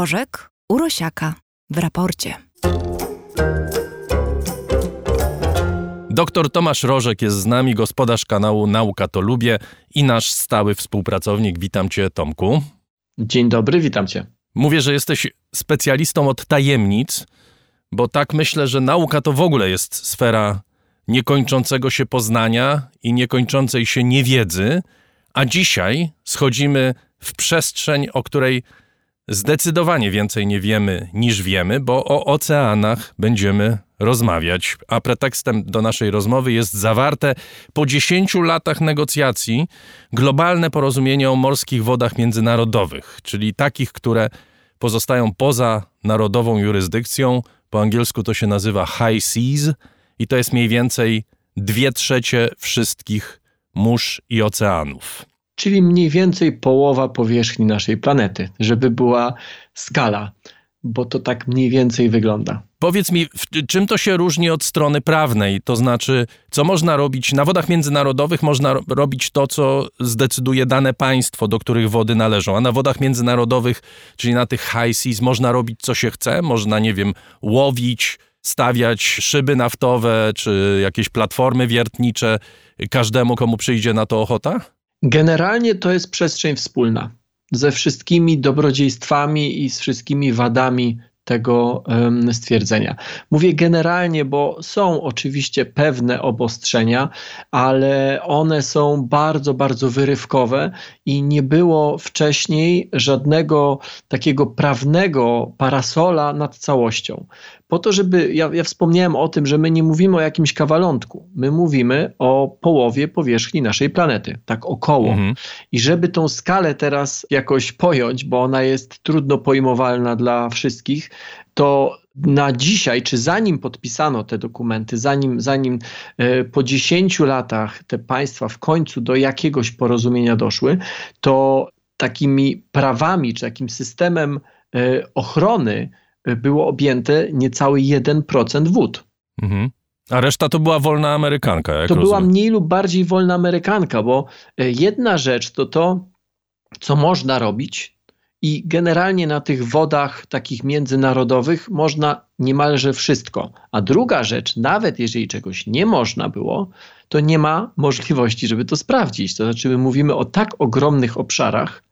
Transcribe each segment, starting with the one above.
Rożek Urosiaka w raporcie. Doktor Tomasz Rożek jest z nami, gospodarz kanału Nauka to Lubię i nasz stały współpracownik. Witam cię, Tomku. Dzień dobry, witam cię. Mówię, że jesteś specjalistą od tajemnic, bo tak myślę, że nauka to w ogóle jest sfera niekończącego się poznania i niekończącej się niewiedzy, a dzisiaj schodzimy w przestrzeń, o której zdecydowanie więcej nie wiemy niż wiemy, bo o oceanach będziemy rozmawiać. A pretekstem do naszej rozmowy jest zawarte po 10 latach negocjacji globalne porozumienie o morskich wodach międzynarodowych, czyli takich, które pozostają poza narodową jurysdykcją. Po angielsku to się nazywa High Seas i to jest mniej więcej dwie trzecie wszystkich mórz i oceanów czyli mniej więcej połowa powierzchni naszej planety, żeby była skala, bo to tak mniej więcej wygląda. Powiedz mi, czym to się różni od strony prawnej? To znaczy, co można robić na wodach międzynarodowych? Można robić to, co zdecyduje dane państwo, do których wody należą, a na wodach międzynarodowych, czyli na tych high seas, można robić co się chce? Można, nie wiem, łowić, stawiać szyby naftowe czy jakieś platformy wiertnicze każdemu, komu przyjdzie na to ochota? Generalnie to jest przestrzeń wspólna ze wszystkimi dobrodziejstwami i z wszystkimi wadami tego stwierdzenia. Mówię generalnie, bo są oczywiście pewne obostrzenia, ale one są bardzo, bardzo wyrywkowe i nie było wcześniej żadnego takiego prawnego parasola nad całością po to, żeby. Ja, ja, wspomniałem o tym, że my nie mówimy o jakimś kawalątku. My mówimy o połowie powierzchni naszej planety, tak około. Mhm. I żeby tą skalę teraz jakoś pojąć, bo ona jest trudno pojmowalna dla wszystkich, to na dzisiaj, czy zanim podpisano te dokumenty, zanim, zanim e, po 10 latach te państwa w końcu do jakiegoś porozumienia doszły, to takimi prawami, czy takim systemem e, ochrony było objęte niecały 1% wód. Mhm. A reszta to była wolna Amerykanka. to rozumiem. była mniej lub bardziej wolna Amerykanka, bo e, jedna rzecz to to, co można robić, i generalnie na tych wodach takich międzynarodowych można niemalże wszystko. A druga rzecz, nawet jeżeli czegoś nie można było, to nie ma możliwości, żeby to sprawdzić. To znaczy, my mówimy o tak ogromnych obszarach,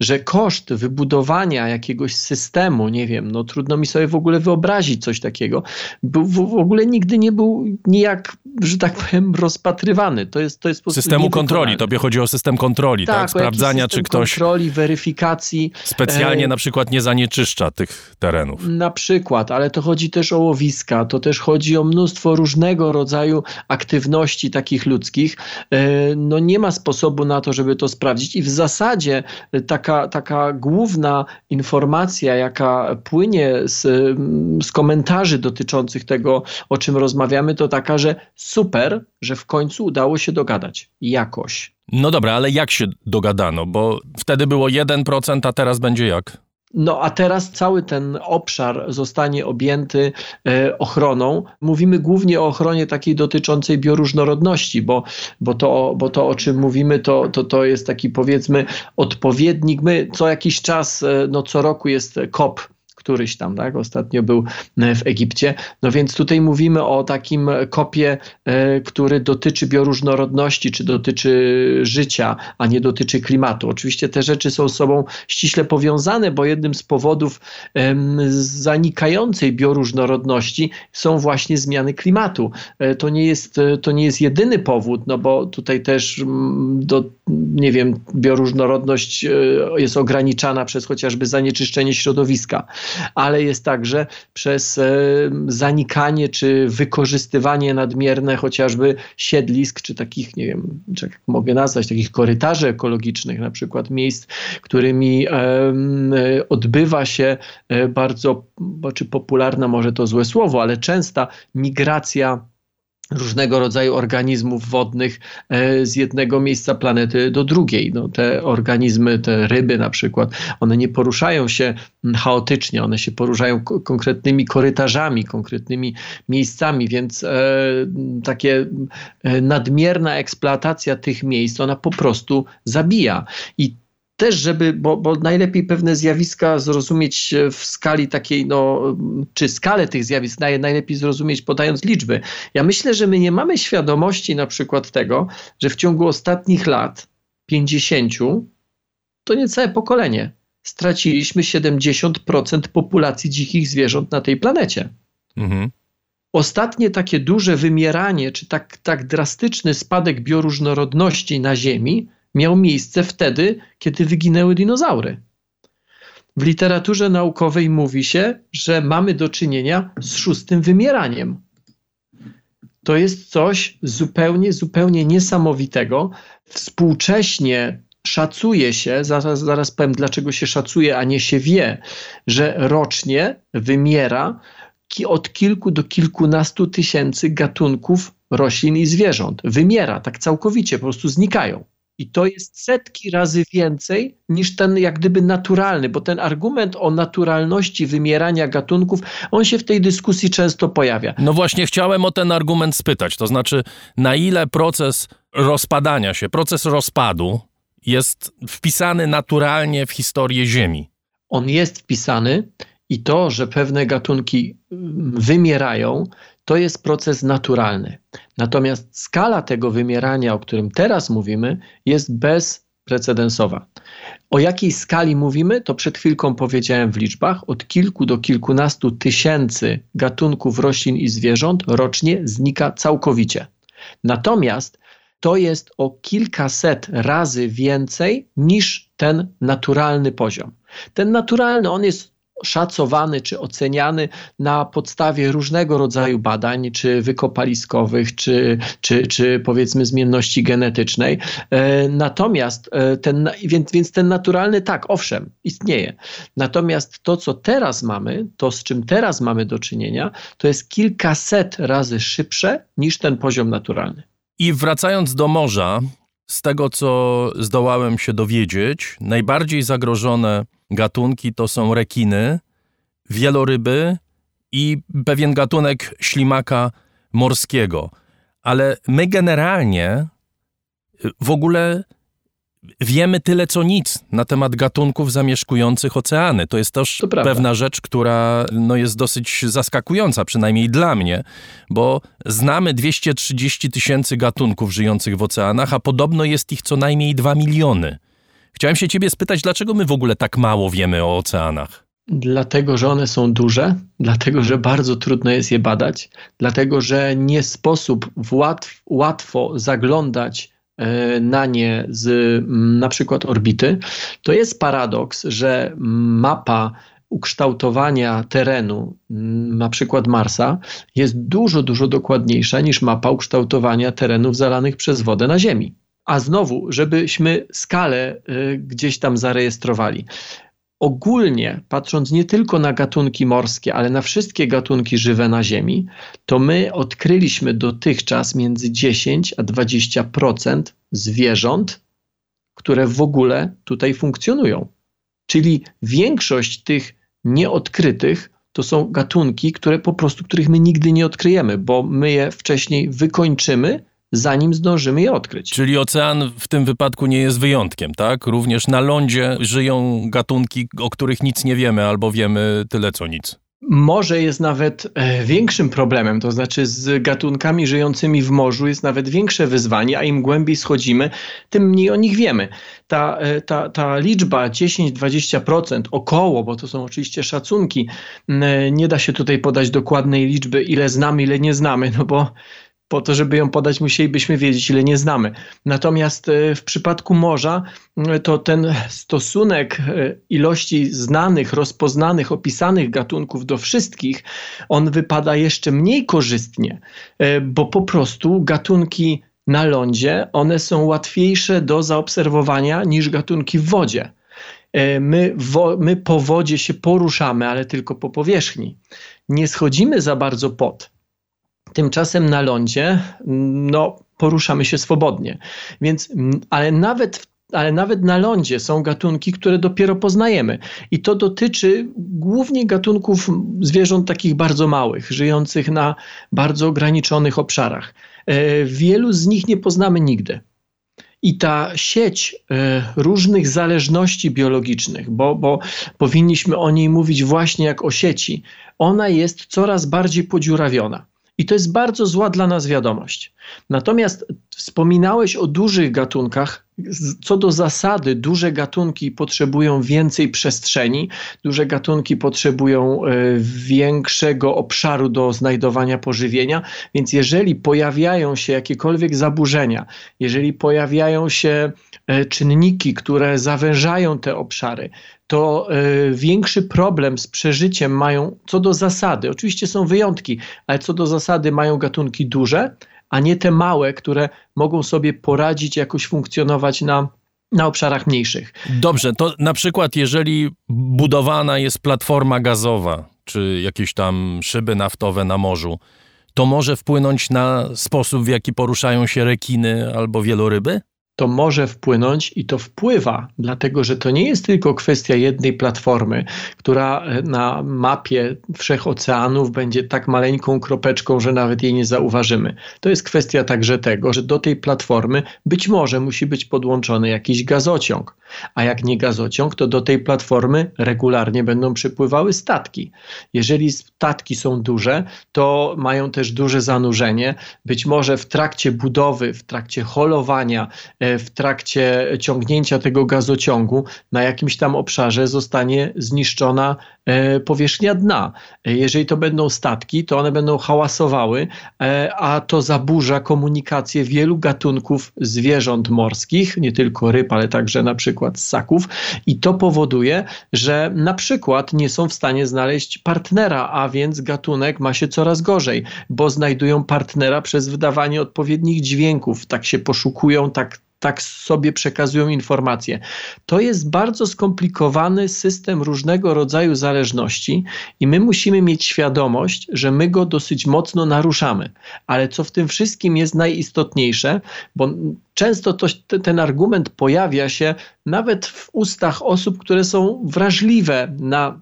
że koszt wybudowania jakiegoś systemu, nie wiem, no trudno mi sobie w ogóle wyobrazić coś takiego, był, w, w ogóle nigdy nie był nijak, że tak powiem, rozpatrywany. To jest, to jest po Systemu kontroli, tobie chodzi o system kontroli, tak? tak? Sprawdzania, czy ktoś... kontroli, weryfikacji. Specjalnie e... na przykład nie zanieczyszcza tych terenów. Na przykład, ale to chodzi też o łowiska, to też chodzi o mnóstwo różnego rodzaju aktywności takich ludzkich. E, no nie ma sposobu na to, żeby to sprawdzić i w zasadzie taka, taka główna informacja, jaka płynie z, z komentarzy dotyczących tego, o czym rozmawiamy, to taka, że super, że w końcu udało się dogadać. Jakoś. No dobra, ale jak się dogadano? Bo wtedy było 1%, a teraz będzie jak? No a teraz cały ten obszar zostanie objęty e, ochroną. Mówimy głównie o ochronie takiej dotyczącej bioróżnorodności, bo, bo, to, bo to o czym mówimy to, to, to jest taki powiedzmy odpowiednik. My co jakiś czas, e, no co roku jest COP któryś tam, tak? Ostatnio był e, w Egipcie. No więc tutaj mówimy o takim kopie, e, który dotyczy bioróżnorodności, czy dotyczy życia, a nie dotyczy klimatu. Oczywiście te rzeczy są sobą ściśle powiązane, bo jednym z powodów zanikającej bioróżnorodności są właśnie zmiany klimatu. E, to nie jest, to nie jest jedyny powód, no bo tutaj też do, nie wiem, bioróżnorodność jest ograniczana przez chociażby zanieczyszczenie środowiska ale jest także przez e, zanikanie czy wykorzystywanie nadmierne chociażby siedlisk, czy takich, nie wiem, jak mogę nazwać, takich korytarzy ekologicznych, na przykład miejsc, którymi odbywa się e, bardzo, czy popularna może to złe słowo, ale częsta migracja różnego rodzaju organizmów wodnych e, z jednego miejsca planety do drugiej. No, te organizmy, te ryby na przykład, one nie poruszają się chaotycznie, one się poruszają konkretnymi korytarzami, konkretnymi miejscami, więc e, takie e, nadmierna eksploatacja tych miejsc, ona po prostu zabija. I też, żeby, bo, bo najlepiej pewne zjawiska zrozumieć w skali takiej, no, czy skalę tych zjawisk naj, najlepiej zrozumieć podając liczby. Ja myślę, że my nie mamy świadomości na przykład tego, że w ciągu ostatnich lat 50 to niecałe pokolenie straciliśmy 70% populacji dzikich zwierząt na tej planecie. Mhm. Ostatnie takie duże wymieranie, czy tak, tak drastyczny spadek bioróżnorodności na Ziemi miał miejsce wtedy, kiedy wyginęły dinozaury. W literaturze naukowej mówi się, że mamy do czynienia z szóstym wymieraniem. To jest coś zupełnie, zupełnie niesamowitego. Współcześnie szacuje się, zaraz, zaraz powiem dlaczego się szacuje, a nie się wie, że rocznie wymiera od kilku do kilkunastu tysięcy gatunków roślin i zwierząt. Wymiera tak całkowicie, po prostu znikają. I to jest setki razy więcej niż ten jak gdyby naturalny, bo ten argument o naturalności wymierania gatunków, on się w tej dyskusji często pojawia. No właśnie chciałem o ten argument spytać, to znaczy na ile proces rozpadania się, proces rozpadu jest wpisany naturalnie w historię Ziemi? On jest wpisany i to, że pewne gatunki mm, wymierają, to jest proces naturalny. Natomiast skala tego wymierania, o którym teraz mówimy, jest bezprecedensowa. O jakiej skali mówimy, to przed chwilką powiedziałem w liczbach. Od kilku do kilkunastu tysięcy gatunków roślin i zwierząt rocznie znika całkowicie. Natomiast to jest o kilkaset razy więcej niż ten naturalny poziom. Ten naturalny, on jest szacowany czy oceniany na podstawie różnego rodzaju badań, czy wykopaliskowych, czy, czy, czy powiedzmy zmienności genetycznej. E, natomiast e, ten, więc, więc ten naturalny, tak, owszem, istnieje. Natomiast to, co teraz mamy, to z czym teraz mamy do czynienia, to jest kilkaset razy szybsze niż ten poziom naturalny. I wracając do morza, z tego co zdołałem się dowiedzieć, najbardziej zagrożone gatunki to są rekiny, wieloryby i pewien gatunek ślimaka morskiego. Ale my generalnie w ogóle wiemy tyle co nic na temat gatunków zamieszkujących oceany. To jest też to pewna rzecz, która no, jest dosyć zaskakująca, przynajmniej dla mnie, bo znamy 230 tysięcy gatunków żyjących w oceanach, a podobno jest ich co najmniej 2 miliony. Chciałem się ciebie spytać, dlaczego my w ogóle tak mało wiemy o oceanach? Dlatego, że one są duże, dlatego, że bardzo trudno jest je badać, dlatego, że nie sposób łatw, łatwo zaglądać na nie z na przykład orbity. To jest paradoks, że mapa ukształtowania terenu, na przykład Marsa, jest dużo, dużo dokładniejsza niż mapa ukształtowania terenów zalanych przez wodę na Ziemi. A znowu, żebyśmy skalę y, gdzieś tam zarejestrowali. Ogólnie, patrząc nie tylko na gatunki morskie, ale na wszystkie gatunki żywe na Ziemi, to my odkryliśmy dotychczas między 10 a 20% zwierząt, które w ogóle tutaj funkcjonują. Czyli większość tych nieodkrytych to są gatunki, które po prostu, których my nigdy nie odkryjemy, bo my je wcześniej wykończymy zanim zdążymy je odkryć. Czyli ocean w tym wypadku nie jest wyjątkiem, tak? Również na lądzie żyją gatunki, o których nic nie wiemy, albo wiemy tyle co nic. Morze jest nawet e, większym problemem, to znaczy z gatunkami żyjącymi w morzu jest nawet większe wyzwanie, a im głębiej schodzimy, tym mniej o nich wiemy. Ta, e, ta, ta liczba 10-20% około, bo to są oczywiście szacunki, nie da się tutaj podać dokładnej liczby, ile znamy, ile nie znamy, no bo po to, żeby ją podać, musielibyśmy wiedzieć, ile nie znamy. Natomiast e, w przypadku morza, e, to ten stosunek e, ilości znanych, rozpoznanych, opisanych gatunków do wszystkich, on wypada jeszcze mniej korzystnie, bo po prostu gatunki na lądzie, one są łatwiejsze do zaobserwowania niż gatunki w wodzie. My, wo, my po wodzie się poruszamy, ale tylko po powierzchni. Nie schodzimy za bardzo pod. Tymczasem na lądzie no, poruszamy się swobodnie. Więc, ale nawet ale nawet na lądzie są gatunki, które dopiero poznajemy. I to dotyczy głównie gatunków zwierząt takich bardzo małych, żyjących na bardzo ograniczonych obszarach. E, wielu z nich nie poznamy nigdy. I ta sieć e, różnych zależności biologicznych, bo, bo powinniśmy o niej mówić właśnie jak o sieci, ona jest coraz bardziej podziurawiona. I to jest bardzo zła dla nas wiadomość. Natomiast wspominałeś o dużych gatunkach. Co do zasady, duże gatunki potrzebują więcej przestrzeni, duże gatunki potrzebują e, większego obszaru do znajdowania pożywienia, więc jeżeli pojawiają się jakiekolwiek zaburzenia, jeżeli pojawiają się e, czynniki, które zawężają te obszary, to y, większy problem z przeżyciem mają co do zasady, oczywiście są wyjątki, ale co do zasady mają gatunki duże, a nie te małe, które mogą sobie poradzić, jakoś funkcjonować na, na obszarach mniejszych. Dobrze, to na przykład jeżeli budowana jest platforma gazowa, czy jakieś tam szyby naftowe na morzu, to może wpłynąć na sposób, w jaki poruszają się rekiny albo wieloryby? To może wpłynąć i to wpływa, dlatego że to nie jest tylko kwestia jednej platformy, która e, na mapie wszechoceanów będzie tak maleńką kropeczką, że nawet jej nie zauważymy. To jest kwestia także tego, że do tej platformy być może musi być podłączony jakiś gazociąg, a jak nie gazociąg, to do tej platformy regularnie będą przypływały statki. Jeżeli statki są duże, to mają też duże zanurzenie. Być może w trakcie budowy, w trakcie holowania, e, w trakcie ciągnięcia tego gazociągu na jakimś tam obszarze zostanie zniszczona powierzchnia dna. E, jeżeli to będą statki, to one będą hałasowały, e, a to zaburza komunikację wielu gatunków zwierząt morskich, nie tylko ryb, ale także na przykład ssaków i to powoduje, że na przykład nie są w stanie znaleźć partnera, a więc gatunek ma się coraz gorzej, bo znajdują partnera przez wydawanie odpowiednich dźwięków, tak się poszukują, tak tak sobie przekazują informacje. To jest bardzo skomplikowany system różnego rodzaju zależności i my musimy mieć świadomość, że my go dosyć mocno naruszamy. Ale co w tym wszystkim jest najistotniejsze, bo często to, ten argument pojawia się nawet w ustach osób, które są wrażliwe na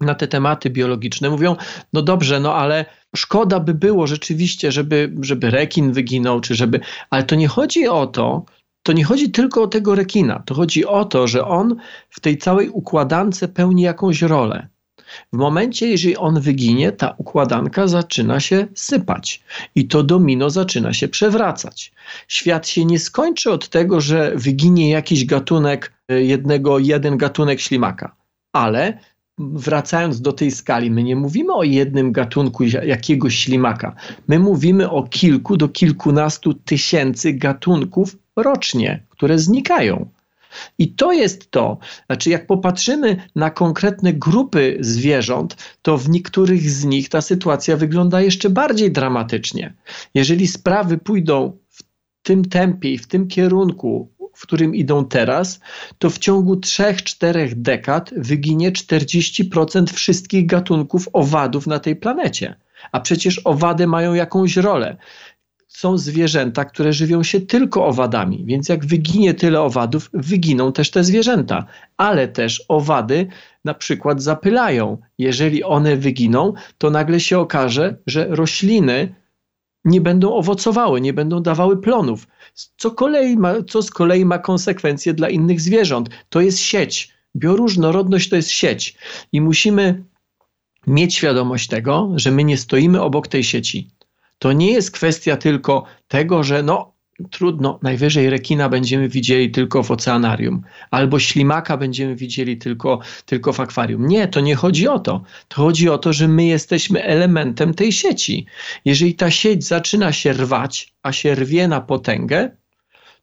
na te tematy biologiczne, mówią, no dobrze, no ale szkoda by było rzeczywiście, żeby, żeby rekin wyginął, czy żeby, ale to nie chodzi o to, to nie chodzi tylko o tego rekina. To chodzi o to, że on w tej całej układance pełni jakąś rolę. W momencie, jeżeli on wyginie, ta układanka zaczyna się sypać i to domino zaczyna się przewracać. Świat się nie skończy od tego, że wyginie jakiś gatunek, e, jednego, jeden gatunek ślimaka, ale wracając do tej skali, my nie mówimy o jednym gatunku jakiegoś ślimaka. My mówimy o kilku do kilkunastu tysięcy gatunków rocznie, które znikają. I to jest to, znaczy jak popatrzymy na konkretne grupy zwierząt, to w niektórych z nich ta sytuacja wygląda jeszcze bardziej dramatycznie. Jeżeli sprawy pójdą w tym tempie i w tym kierunku, w którym idą teraz, to w ciągu 3-4 dekad wyginie 40% wszystkich gatunków owadów na tej planecie. A przecież owady mają jakąś rolę są zwierzęta, które żywią się tylko owadami, więc jak wyginie tyle owadów, wyginą też te zwierzęta, ale też owady na przykład zapylają. Jeżeli one wyginą, to nagle się okaże, że rośliny nie będą owocowały, nie będą dawały plonów, co, kolei ma, co z kolei ma konsekwencje dla innych zwierząt. To jest sieć. Bioróżnorodność to jest sieć i musimy mieć świadomość tego, że my nie stoimy obok tej sieci to nie jest kwestia tylko tego, że no trudno, najwyżej rekina będziemy widzieli tylko w oceanarium, albo ślimaka będziemy widzieli tylko, tylko w akwarium. Nie, to nie chodzi o to. To chodzi o to, że my jesteśmy elementem tej sieci. Jeżeli ta sieć zaczyna się rwać, a się rwie na potęgę,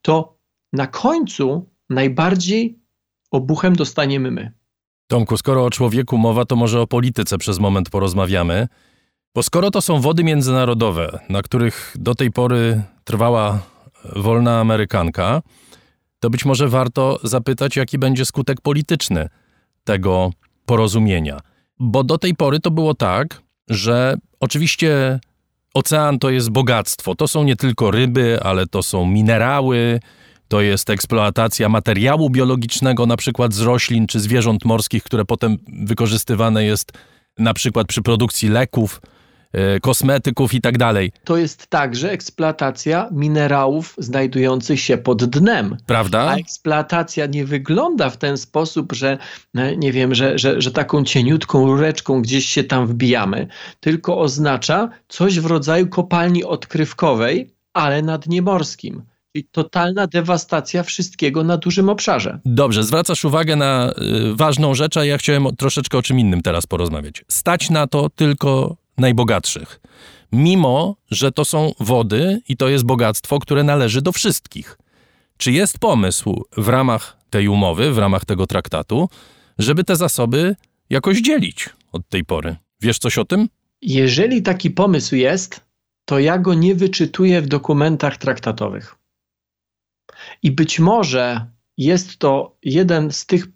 to na końcu najbardziej obuchem dostaniemy my. Tomku, skoro o człowieku mowa, to może o polityce przez moment porozmawiamy. Bo skoro to są wody międzynarodowe, na których do tej pory trwała wolna Amerykanka, to być może warto zapytać, jaki będzie skutek polityczny tego porozumienia. Bo do tej pory to było tak, że oczywiście ocean to jest bogactwo. To są nie tylko ryby, ale to są minerały, to jest eksploatacja materiału biologicznego, na przykład z roślin czy zwierząt morskich, które potem wykorzystywane jest na przykład przy produkcji leków kosmetyków i tak dalej. To jest także eksploatacja minerałów znajdujących się pod dnem. Prawda? A eksploatacja nie wygląda w ten sposób, że e, nie wiem, że, że, że taką cieniutką rureczką gdzieś się tam wbijamy, tylko oznacza coś w rodzaju kopalni odkrywkowej, ale na dnie morskim. Czyli totalna dewastacja wszystkiego na dużym obszarze. Dobrze, zwracasz uwagę na y, ważną rzecz, a ja chciałem troszeczkę o czym innym teraz porozmawiać. Stać na to tylko najbogatszych. Mimo, że to są wody i to jest bogactwo, które należy do wszystkich. Czy jest pomysł w ramach tej umowy, w ramach tego traktatu, żeby te zasoby jakoś dzielić od tej pory? Wiesz coś o tym? Jeżeli taki pomysł jest, to ja go nie wyczytuję w dokumentach traktatowych. I być może jest to jeden z tych,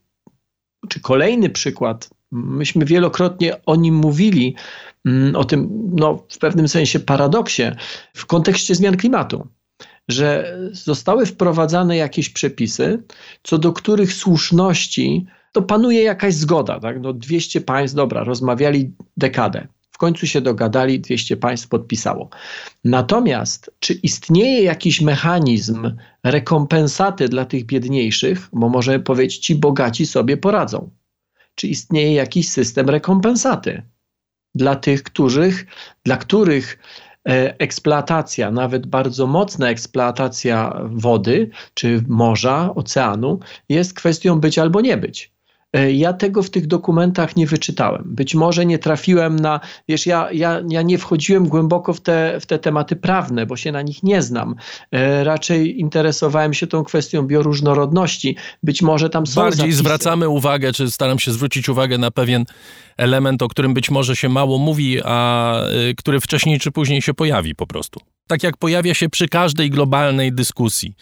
czy kolejny przykład. Myśmy wielokrotnie o nim mówili, mm, o tym no, w pewnym sensie paradoksie w kontekście zmian klimatu, że zostały wprowadzane jakieś przepisy, co do których słuszności to panuje jakaś zgoda. Tak? No 200 państw, dobra, rozmawiali dekadę końcu się dogadali, 200 państw podpisało. Natomiast czy istnieje jakiś mechanizm rekompensaty dla tych biedniejszych, bo może powiedzieć, ci bogaci sobie poradzą? Czy istnieje jakiś system rekompensaty dla tych, których, dla których e, eksploatacja, nawet bardzo mocna eksploatacja wody, czy morza, oceanu, jest kwestią być albo nie być. E, ja tego w tych dokumentach nie wyczytałem. Być może nie trafiłem na, wiesz, ja, ja, ja nie wchodziłem głęboko w te, w te tematy prawne, bo się na nich nie znam. E, raczej interesowałem się tą kwestią bioróżnorodności. Być może tam są Bardziej zapisy. zwracamy uwagę, czy staram się zwrócić uwagę na pewien element, o którym być może się mało mówi, a y, który wcześniej czy później się pojawi po prostu. Tak jak pojawia się przy każdej globalnej dyskusji.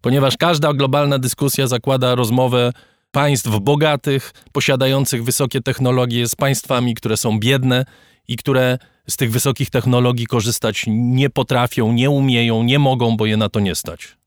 Ponieważ każda globalna dyskusja zakłada rozmowę państw bogatych, posiadających wysokie technologie z państwami, które są biedne i które z tych wysokich technologii korzystać nie potrafią, nie umieją, nie mogą, bo je na to nie stać.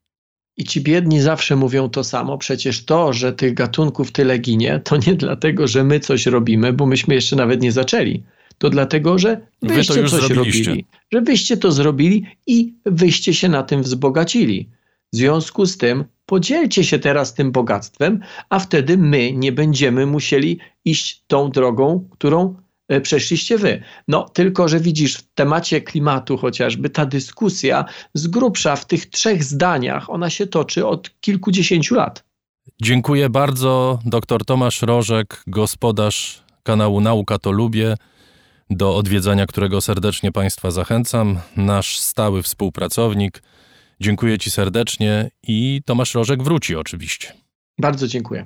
I ci biedni zawsze mówią to samo. Przecież to, że tych gatunków tyle ginie, to nie dlatego, że my coś robimy, bo myśmy jeszcze nawet nie zaczęli. To dlatego, że wyście coś zrobiliście. robili. Że wyście to zrobili i wyście się na tym wzbogacili. W związku z tym podzielcie się teraz tym bogactwem, a wtedy my nie będziemy musieli iść tą drogą, którą e, przeszliście wy. No, tylko że widzisz, w temacie klimatu chociażby ta dyskusja z grubsza w tych trzech zdaniach, ona się toczy od kilkudziesięciu lat. Dziękuję bardzo. Dr Tomasz Rożek, gospodarz kanału Nauka to Lubię, do odwiedzania którego serdecznie Państwa zachęcam. Nasz stały współpracownik. Dziękuję Ci serdecznie i Tomasz Rożek wróci oczywiście. Bardzo dziękuję.